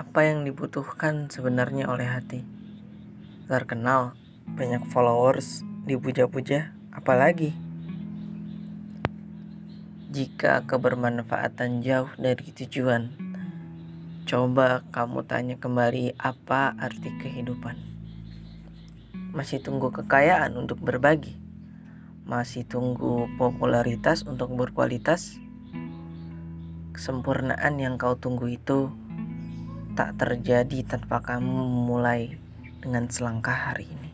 Apa yang dibutuhkan sebenarnya oleh hati? Terkenal, banyak followers, dipuja-puja, apalagi? Jika kebermanfaatan jauh dari tujuan, coba kamu tanya kembali apa arti kehidupan. Masih tunggu kekayaan untuk berbagi? Masih tunggu popularitas untuk berkualitas? Kesempurnaan yang kau tunggu itu tak terjadi tanpa kamu memulai dengan selangkah hari ini.